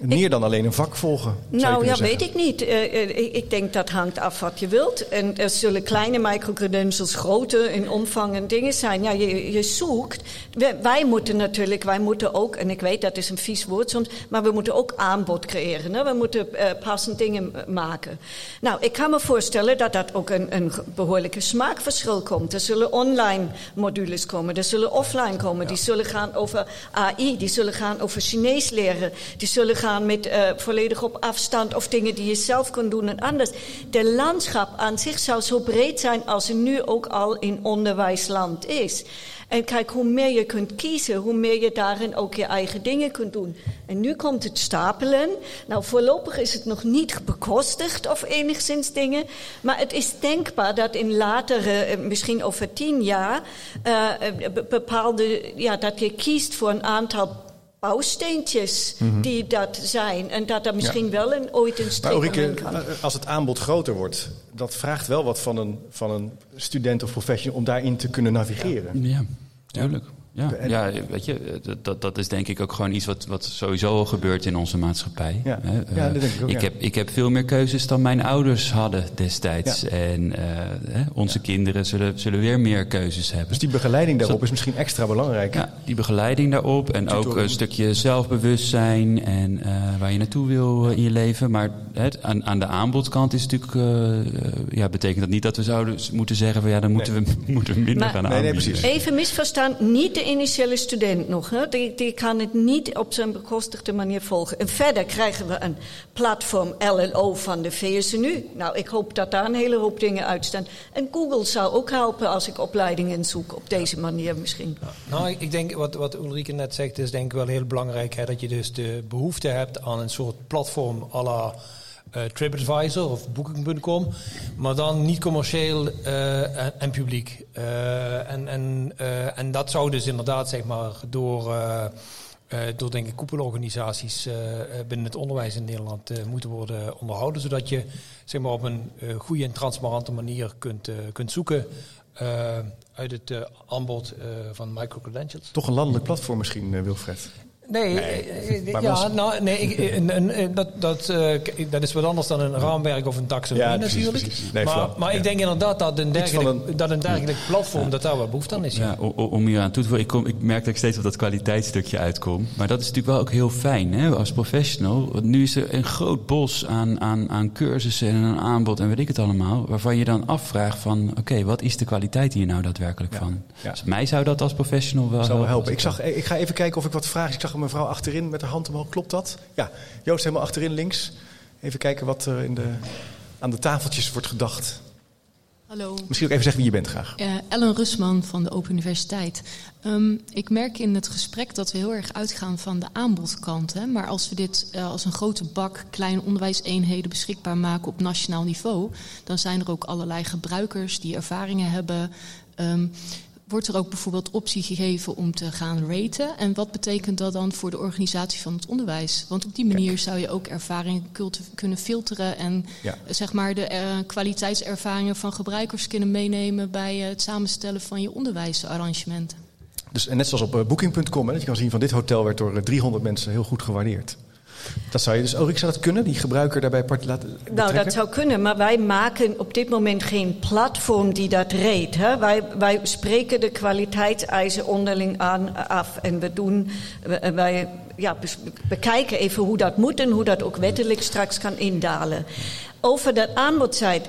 meer dan alleen een vak volgen. Nou ja, zeggen. weet ik niet. Eh, eh, ik, ik denk dat hangt af wat je wilt. En er zullen kleine microcredentials, grote in omvang en dingen zijn. Ja, je, je zoekt. Wij, wij moeten natuurlijk, wij moeten ook, en ik weet dat is een vies woord soms, maar we moeten ook aanbod creëren. Hè? We moeten eh, passend dingen maken. Nou, ik kan me voorstellen dat dat ook een, een behoorlijke smaakverschil komt. Er zullen online modules komen, er zullen offline komen. Die zullen gaan over AI, die zullen gaan over Chinees leren, die zullen gaan met eh, volledig op afstand of dingen die je zelf kunt doen en anders. De landschap aan zich zou zo breed zijn als er nu ook al in onderwijsland is. En kijk, hoe meer je kunt kiezen, hoe meer je daarin ook je eigen dingen kunt doen. En nu komt het stapelen. Nou, voorlopig is het nog niet bekostigd of enigszins dingen. Maar het is denkbaar dat in latere, eh, misschien over tien jaar, eh, be- bepaalde, ja, dat je kiest voor een aantal bouwsteentjes die dat zijn. En dat er misschien wel een, ooit een Maar streep Ulrike, kan. eh, als het aanbod groter wordt, dat vraagt wel wat van een, van een student of professional om daarin te kunnen navigeren. Ja, tuurlijk. Ja, En- ja, weet je, dat- dat, dat is denk ik ook gewoon iets wat, wat sowieso al gebeurt in onze maatschappij. Ja. Hè, Ja, eh, dat denk ik ook, ja. heb, ik heb veel meer keuzes dan mijn ouders hadden destijds. Ja. En eh, hè, onze kinderen zullen, zullen weer meer keuzes hebben. Dus die begeleiding daarop is misschien extra belangrijk. Ja, die begeleiding daarop en ook een stukje zelfbewustzijn en eh, waar je naartoe wil eh, in je leven. Maar het, aan, aan de aanbodkant is natuurlijk, eh, eh, ja, betekent dat niet dat we zouden moeten zeggen van ja, dan moeten, we, moeten we minder Maar- gaan Nee, nee, aanbieden. precies. Even misverstaan, niet de initiële student nog. Hè? Die, die kan het niet op zijn bekostigde manier volgen. En verder krijgen we een platform LLO van de VSNU. Nou, ik hoop dat daar een hele hoop dingen uitstaan. En Google zou ook helpen als ik opleidingen zoek op deze manier misschien. Nou, ik- denk wat, wat Ulrike net zegt, is denk ik wel heel belangrijk. Hè, dat je dus de behoefte hebt aan een soort platform à la eh, TripAdvisor of Booking.com. Maar dan niet commercieel eh, en, publiek. Eh, en, en, en dat zou dus inderdaad zeg maar door... door denk ik koepelorganisaties binnen het onderwijs in Nederland moeten worden onderhouden. Zodat je zeg maar, op een goede en transparante manier kunt, kunt zoeken uit het aanbod van microcredentials. Toch een landelijk platform misschien, Wilfred. Nee, eh, eh, maar ja, was- nou, nee ik, eh, een- een- een- dat, dat, eh, dat is wat anders dan een raamwerk of een taxonomie Ja, natuurlijk. precies. Nee, maar maar Ja. ik denk inderdaad dat een dergelijk, een- dat een dergelijk platform, dat daar wel behoefte aan is. Ja. Ja, o- o- om hier aan toe te voegen, ik, kom, ik merk dat ik steeds op dat kwaliteitsstukje uitkom. Maar dat is natuurlijk wel ook heel fijn hè, als professional. Want nu is er een groot bos aan, aan, aan cursussen en een aanbod en weet ik het allemaal. Waarvan je dan afvraagt van, oké, wat is de kwaliteit hier nou daadwerkelijk van? ja. Dus mij zou dat als professional wel zou wel helpen. als Ik, zag, ik ga even kijken of ik wat vragen. Ik zag mevrouw achterin met haar hand omhoog. Klopt dat? Ja, Joost helemaal achterin links. Even kijken wat er in de, aan de tafeltjes wordt gedacht. Hallo. Misschien ook even zeggen wie je bent graag. Eh, Ellen Rusman van de Open Universiteit. Ehm, ik merk in het gesprek dat we heel erg uitgaan van de aanbodkant. Hè? Maar als we dit eh, als een grote bak kleine onderwijseenheden beschikbaar maken op nationaal niveau, dan zijn er ook allerlei gebruikers die ervaringen hebben. Ehm, wordt er ook bijvoorbeeld optie gegeven om te gaan raten? En wat betekent dat dan voor de organisatie van het onderwijs? Want op die manier zou je ook ervaringen kunnen filteren en Ja. zeg maar de eh, kwaliteitservaringen van gebruikers kunnen meenemen bij eh, het samenstellen van je onderwijsarrangementen. Dus, en net zoals op eh, booking.com, hè, dat je kan zien van dit hotel werd door eh, 300 mensen heel goed gewaardeerd. Dat zou je dus, Ulrike, zou dat kunnen? Die gebruiker daarbij part laten Nou, betrekken? dat zou kunnen, maar wij maken op dit moment geen platform die dat reed. Hè? Wij, wij spreken de kwaliteitseisen onderling aan, af en we doen, wij ja, bekijken even hoe dat moet en hoe dat ook wettelijk straks kan indalen. Over dat aanbodzijde.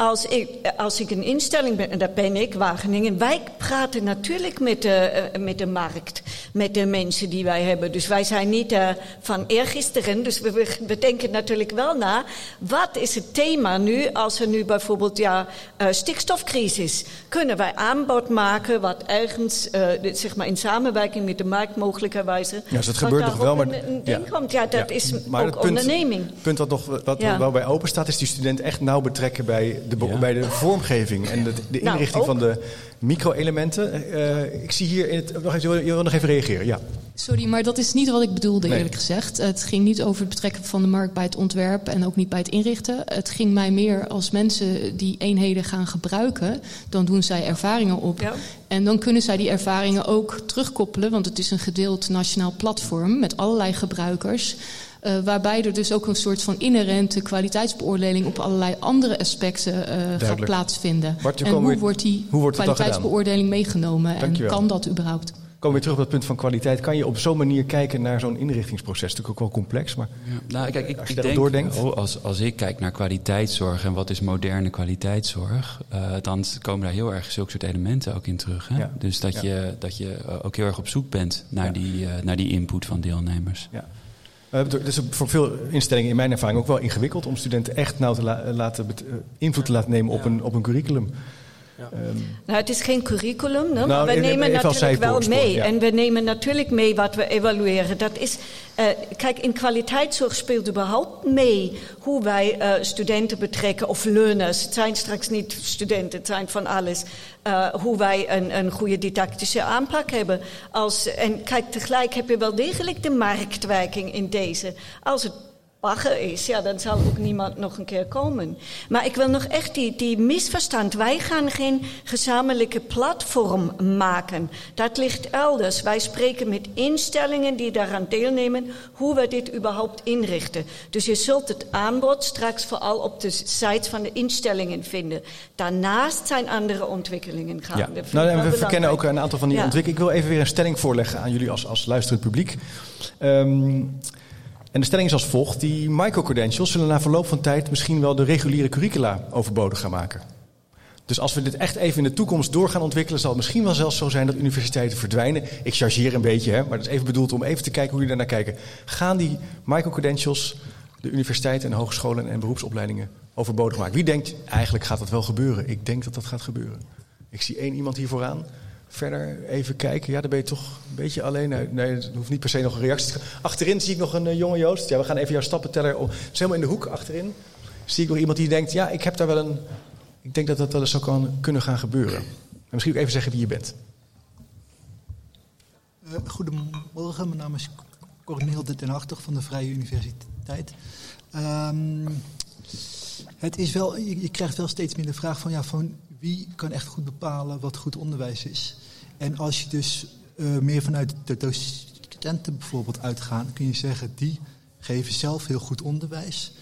Als ik, als ik een instelling ben, en dat ben ik, Wageningen, wij praten natuurlijk met de, eh, met de markt, met de mensen die wij hebben. Dus wij zijn niet eh, van eergisteren, dus we, denken natuurlijk wel na. Wat is het thema nu, als er nu bijvoorbeeld ja, eh, stikstofcrisis, kunnen wij aanbod maken wat ergens, zeg maar in samenwerking met de markt mogelijkerwijze. Ja, dus dat gebeurt nog wel, maar- Een, ja. komt. Ja, dat Ja, is maar ook het punt- onderneming. Het punt wat nog wat Ja. wel bij open staat, is die student echt nauw betrekken bij de, Ja. bij de vormgeving en de, de Nou, inrichting van de micro-elementen. Eh, ik zie hier in het. Nog even, je wil nog even reageren. Ja. Sorry, maar dat is niet wat ik bedoelde, Nee. eerlijk gezegd. Het ging niet over het betrekken van de markt bij het ontwerp en ook niet bij het inrichten. Het ging mij meer als mensen die eenheden gaan gebruiken, dan doen zij ervaringen op. Ja. En dan kunnen zij die ervaringen ook terugkoppelen, want het is een gedeeld nationaal platform met allerlei gebruikers. Eh, waarbij er dus ook een soort van inherente kwaliteitsbeoordeling op allerlei andere aspecten eh, gaat plaatsvinden. Bart, en hoe weer- wordt die hoe wordt kwaliteitsbeoordeling meegenomen en kan dat überhaupt? Komen we weer terug op dat punt van kwaliteit. Kan je op zo'n manier kijken naar zo'n inrichtingsproces? Dat is natuurlijk ook wel complex, maar Ja, nou, kijk, ik, Als je ik denk, doordenkt. wel, als, als ik kijk naar kwaliteitszorg en wat is moderne kwaliteitszorg, eh, dan komen daar heel erg zulke soort elementen ook in terug. Hè? Ja. Dus dat Ja. je, dat je ook heel erg op zoek bent naar, Ja. die, eh, naar die input van deelnemers. ja. Eh, Het is voor veel instellingen in mijn ervaring ook wel ingewikkeld om studenten echt nauw te la- laten eh, invloed te laten nemen op, een, op een curriculum. Ehm, nou, het is geen curriculum, nou, maar we nemen natuurlijk wel mee. Ja. En we nemen natuurlijk mee wat we evalueren. Dat is, uh, kijk, in kwaliteitszorg speelt überhaupt mee hoe wij uh, studenten betrekken of learners. Het zijn straks niet studenten, het zijn van alles. Uh, hoe wij een, een goede didactische aanpak hebben. Als, en kijk, tegelijk heb je wel degelijk de marktwerking in deze. Als het bagger is, ja, dan zal ook niemand nog een keer komen. Maar ik wil nog echt die, die misverstand. Wij gaan geen gezamenlijke platform maken. Dat ligt elders. Wij spreken met instellingen die daaraan deelnemen hoe we dit überhaupt inrichten. Dus je zult het aanbod straks vooral op de sites van de instellingen vinden. Daarnaast zijn andere ontwikkelingen gaande. Ja. Nou, en we verkennen ook een aantal van die ja. ontwikkelingen. Ik wil even weer een stelling voorleggen aan jullie als, als luisterend publiek. Um, en de stelling is als volgt: die microcredentials zullen na verloop van tijd misschien wel de reguliere curricula overbodig gaan maken. Dus als we dit echt even in de toekomst door gaan ontwikkelen, zal het misschien wel zelfs zo zijn dat universiteiten verdwijnen. Ik chargeer een beetje, hè, maar dat is even bedoeld om even te kijken hoe jullie daarnaar kijken. Gaan die microcredentials de universiteiten en hogescholen en beroepsopleidingen overbodig maken? Wie denkt eigenlijk gaat dat wel gebeuren? Ik denk dat dat gaat gebeuren. Ik zie één iemand hier vooraan. Verder even kijken. Ja, dan ben je toch een beetje alleen. Nee, nee het hoeft niet per se nog een reactie te Achterin zie ik nog een uh, jonge Joost. Ja, we gaan even jouw stappenteller. Oh, het is helemaal in de hoek achterin. Zie ik nog iemand die denkt: ja, ik heb daar wel een. Ik denk dat dat wel eens zou kan, kunnen gaan gebeuren. En misschien ook even zeggen wie je bent. Uh, goedemorgen, mijn naam is Corneel de Den Hartog van de Vrije Universiteit. Um, het is wel, je, je, krijgt wel steeds meer de vraag van, ja, van wie kan echt goed bepalen wat goed onderwijs is. En als je dus uh, meer vanuit de docenten bijvoorbeeld uitgaat, kun je zeggen, die geven zelf heel goed onderwijs.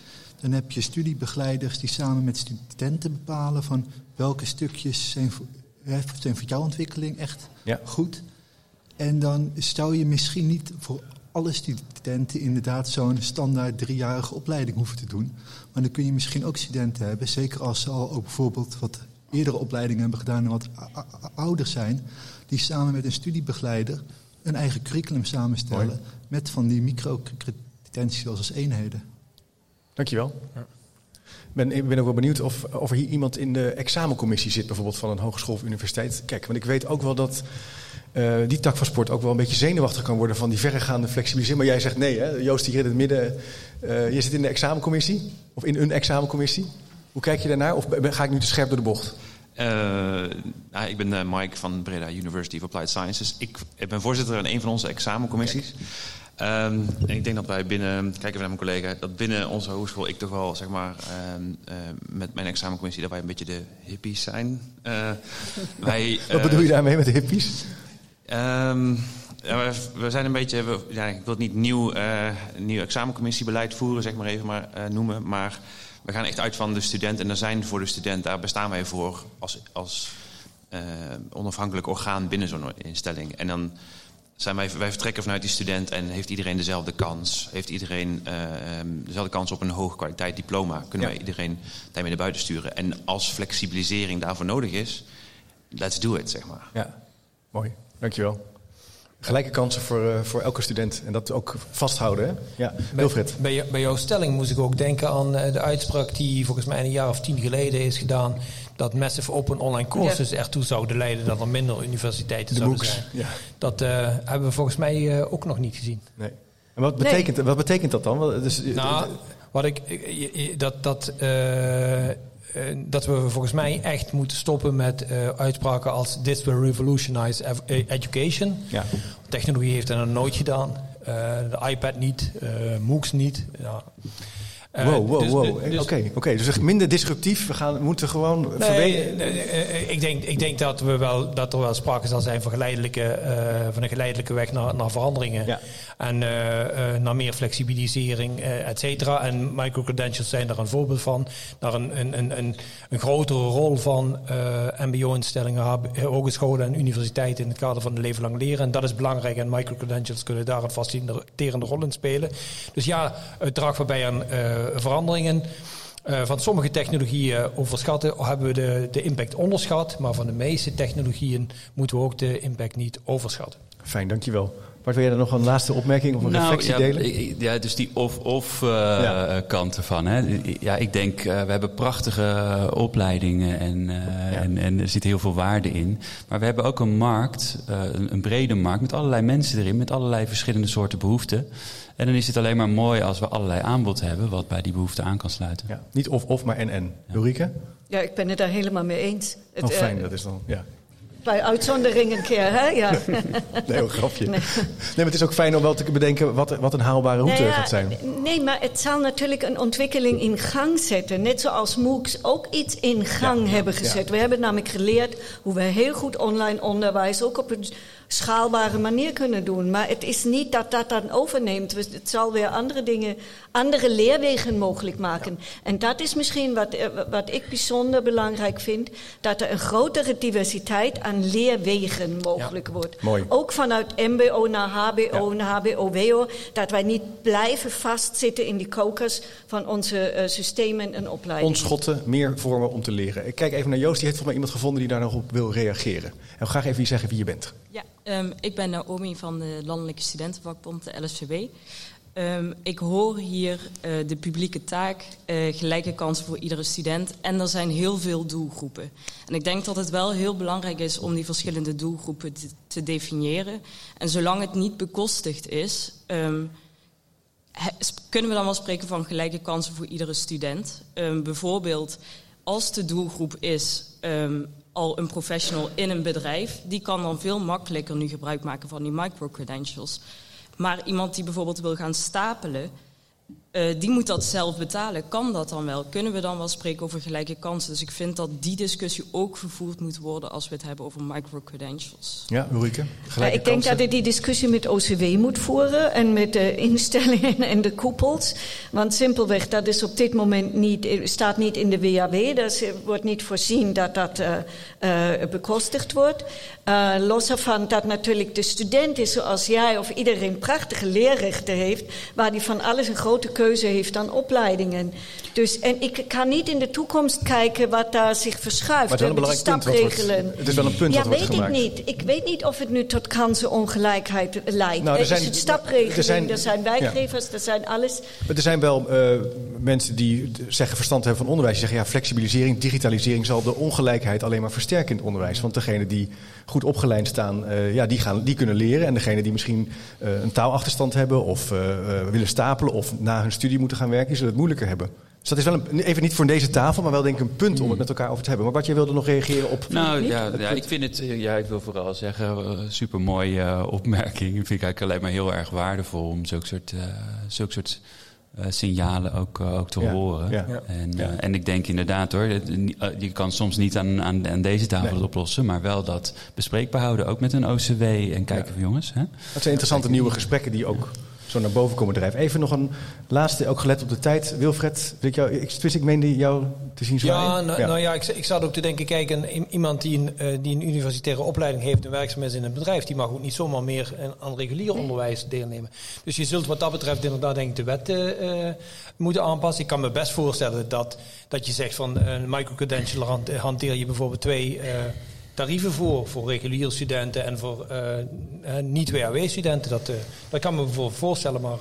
Dan heb je studiebegeleiders die samen met studenten bepalen van welke stukjes zijn voor, zijn voor jouw ontwikkeling echt ja. goed. En dan zou je misschien niet voor alle studenten inderdaad zo'n standaard driejarige opleiding hoeven te doen. Maar dan kun je misschien ook studenten hebben, zeker als ze al ook bijvoorbeeld wat eerdere opleidingen hebben gedaan en wat ouder zijn, die samen met een studiebegeleider een eigen curriculum samenstellen Mooi. met van die micro-credentials als eenheden. Dankjewel. Ja. Ben, ik ben ook wel benieuwd of, of er hier iemand in de examencommissie zit, bijvoorbeeld van een hogeschool of universiteit. Kijk, want ik weet ook wel dat uh, die tak van sport ook wel een beetje zenuwachtig kan worden van die verregaande flexibilisering. Maar jij zegt nee, hè? Joost hier in het midden. Uh, je zit in de examencommissie, of in een examencommissie. Hoe kijk je daarnaar? Of ga ik nu te scherp door de bocht? Uh, nou, ik ben uh, Mike van Breda University of Applied Sciences. Ik, ik ben voorzitter van een van onze examencommissies. Um, en ik denk dat wij binnen, kijk even naar mijn collega, dat binnen onze hogeschool ik toch wel, zeg maar, um, uh, met mijn examencommissie, dat wij een beetje de hippies zijn. wij, Wat bedoel je daarmee met de hippies? Um, ja, we, we, zijn een beetje, we, ja, ik wil het niet nieuw, nieuw examencommissiebeleid voeren, zeg maar even maar noemen, maar we gaan echt uit van de student en er zijn voor de student, daar bestaan wij voor als, als uh, onafhankelijk orgaan binnen zo'n instelling. En dan zijn wij, wij vertrekken vanuit die student en heeft iedereen dezelfde kans. Heeft iedereen uh, dezelfde kans op een hoge kwaliteit diploma. Kunnen Ja. wij iedereen daarmee naar buiten sturen. En als flexibilisering daarvoor nodig is, let's do it, zeg maar. Ja, mooi. Dankjewel. Gelijke kansen voor, eh, voor elke student. En dat ook vasthouden, hè? Ja, Wilfred. Bij, bij jouw stelling moest ik ook denken aan eh, de uitspraak die volgens mij een jaar of tien geleden is gedaan. Dat massive open online courses ertoe zouden leiden dat er minder universiteiten De zouden MOOCs. zijn. Ja. Dat eh, hebben we volgens mij eh, ook nog niet gezien. Nee. En wat betekent, wat betekent dat dan? Wat- Dus, Nou, wat ik, dat, dat, dat we volgens mij echt moeten stoppen met eh, uitspraken als this will revolutionize ev- eh, education. ja. Technologie heeft dat nog nooit gedaan. Eh, de iPad niet, eh MOOCs niet. Ja. Eh, Wow, wow, dus- wow. Oké, dus- oké. dus echt minder disruptief. We, gaan, we moeten gewoon Nee, eh, ik, denk, ik denk dat, we wel, dat er wel sprake zal zijn van, geleidelijke, eh, van een geleidelijke weg naar, naar veranderingen. Ja. En naar meer flexibilisering, et cetera. En microcredentials zijn daar een voorbeeld van. Naar een, een, een, een, een grotere rol van mbo-instellingen, hogescholen en universiteiten in het kader van het leven lang leren. En dat is belangrijk. En microcredentials kunnen daar een faciliterende rol in spelen. Dus ja, het draagt waarbij eh, veranderingen. Eh, van sommige technologieën overschatten, hebben we de, de impact onderschat. Maar van de meeste technologieën moeten we ook de impact niet overschatten. Fijn, dankjewel. Bart, wil jij er nog een laatste opmerking of een Nou, reflectie ja, delen? Ja, dus die of-of eh, Ja. kant ervan. Hè. Ja, ik denk, eh, we hebben prachtige eh, opleidingen en, eh, en, en er zit heel veel waarde in. Maar we hebben ook een markt, eh, een, een brede markt, met allerlei mensen erin, met allerlei verschillende soorten behoeften. En dan is het alleen maar mooi als we allerlei aanbod hebben wat bij die behoeften aan kan sluiten. Ja, niet of-of, maar en-en. Ulrike? Ja, ik ben het daar helemaal mee eens. Het, Oh, eh, fijn, dat is dan, ja. bij uitzondering een keer, hè? Ja. Nee, een grapje. Nee. Nee. maar het is ook fijn om wel te bedenken wat, wat een haalbare route Nou ja, gaat zijn. Nee, maar het zal natuurlijk een ontwikkeling in gang zetten. Net zoals MOOCs ook iets in gang hebben gezet. We hebben namelijk geleerd hoe we heel goed online onderwijs ook op een schaalbare manier kunnen doen. Maar het is niet dat dat dan overneemt. Het zal weer andere dingen, andere leerwegen mogelijk maken. En dat is misschien wat, eh, wat ik bijzonder belangrijk vind. Dat er een grotere diversiteit aan leerwegen mogelijk wordt. mooi. Ook vanuit MBO naar HBO, naar HBO-WO. Dat wij niet blijven vastzitten in die kokers van onze eh, systemen en opleidingen. Ontschotten, meer vormen om te leren. Ik kijk even naar Joost, die heeft volgens mij iemand gevonden die daar nog op wil reageren. En graag even zeggen wie je bent. Ja, ehm, ik ben Naomi van de Landelijke Studentenvakbond, de LSVB. Ehm, ik hoor hier eh, de publieke taak, eh, gelijke kansen voor iedere student. En er zijn heel veel doelgroepen. En ik denk dat het wel heel belangrijk is om die verschillende doelgroepen te, definiëren. En zolang het niet bekostigd is, ehm, kunnen we dan wel spreken van gelijke kansen voor iedere student. Bijvoorbeeld, als de doelgroep is al een professional in een bedrijf, die kan dan veel makkelijker nu gebruik maken van die microcredentials. Maar iemand die bijvoorbeeld wil gaan stapelen, eh, die moet dat zelf betalen. Kan dat dan wel? Kunnen we dan wel spreken over gelijke kansen? Dus ik vind dat die discussie ook gevoerd moet worden als we het hebben over microcredentials. Ja, Ulrike? Ja, Gelijke ik denk kansen? dat je die discussie met OCW moet voeren en met de instellingen en de koepels. Want simpelweg, dat is op dit moment niet, staat niet in de WAW. Dat wordt niet voorzien dat dat eh, eh, bekostigd wordt. Eh, los ervan dat natuurlijk de student is zoals jij of iedereen prachtige leerrechten heeft, waar die van alles een grote keuze heeft aan opleidingen. Dus, en ik kan niet in de toekomst kijken wat daar zich verschuift. Maar het is wel een belangrijk punt wordt- het is wel een punt ja, wordt weet gemaakt. ik niet. Ik weet niet of het nu tot kansenongelijkheid leidt. Nou, er zijn- is een stapregeling, er zijn- er zijn werkgevers, er zijn alles. Maar Er zijn wel eh, mensen die zeggen verstand hebben van onderwijs. Die zeggen ja, flexibilisering, digitalisering zal de ongelijkheid alleen maar versterken in het onderwijs. Want degenen die goed opgeleid staan, eh, ja, die, gaan, die kunnen leren. En degenen die misschien eh, een taalachterstand hebben of willen stapelen of na hun studie moeten gaan werken, die zullen het moeilijker hebben. Dus dat is wel een, even niet voor deze tafel, maar wel denk ik een punt om het met elkaar over te hebben. Maar wat jij wilde nog reageren op. Nou Niet? ja, ja, ik vind het, eh, ja, ik wil vooral zeggen, uh, super mooie opmerking. Ik vind ik eigenlijk alleen maar heel erg waardevol om zulke soort, uh, zulke soort uh, signalen ook, uh, ook te Ja, horen. ja. En, Ja. en ik denk inderdaad hoor, uh, je kan soms niet aan, aan, aan deze tafel Nee. het oplossen, maar wel dat bespreekbaar houden, ook met een OCW en kijken van jongens. Hè? Dat zijn interessante nieuwe gesprekken die ook zo naar boven komen drijven. Even nog een laatste, ook gelet op de tijd. Wilfred, wil ik, jou, ik, twist, ik meende jou te zien zwaaien. Ja, nou nou ja, ik, ik zat ook te denken, kijk, een, i- iemand die een, eh, die een universitaire opleiding heeft en werkzaam is in een bedrijf, die mag ook niet zomaar meer aan- regulier onderwijs deelnemen. Dus je zult wat dat betreft inderdaad denk ik de wet eh, eh, moeten aanpassen. Ik kan me best voorstellen dat, dat je zegt van een microcredential hand- hanteer je bijvoorbeeld twee eh, tarieven voor, voor reguliere studenten en voor eh, eh, niet-WHW-studenten. Dat, eh, dat kan me bijvoorbeeld voorstellen, maar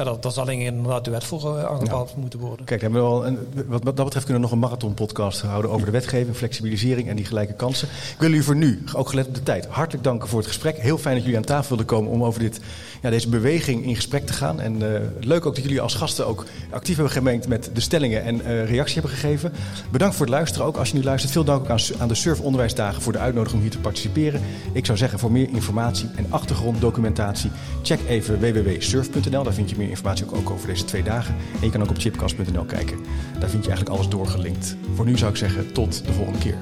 ja, dat, dat zal inderdaad de wet voor eh, aangepaald moeten worden. Kijk, hebben we al een, wat, wat dat betreft kunnen we nog een marathon-podcast houden over de wetgeving, flexibilisering en die gelijke kansen. Ik wil jullie voor nu, ook gelet op de tijd, hartelijk danken voor het gesprek. Heel fijn dat jullie aan tafel wilden komen om over dit, ja, deze beweging in gesprek te gaan. En eh, leuk ook dat jullie als gasten ook actief hebben gemengd met de stellingen en eh, reactie hebben gegeven. Bedankt voor het luisteren ook. Als je nu luistert, veel dank ook aan, aan de Surf Onderwijsdagen voor de uitnodiging om hier te participeren. Ik zou zeggen, voor meer informatie en achtergronddocumentatie, check even www.surf.nl. Daar vind je meer informatie ook, over deze twee dagen. En je kan ook op chipcast.nl kijken. Daar vind je eigenlijk alles doorgelinkt. Voor nu zou ik zeggen, tot de volgende keer.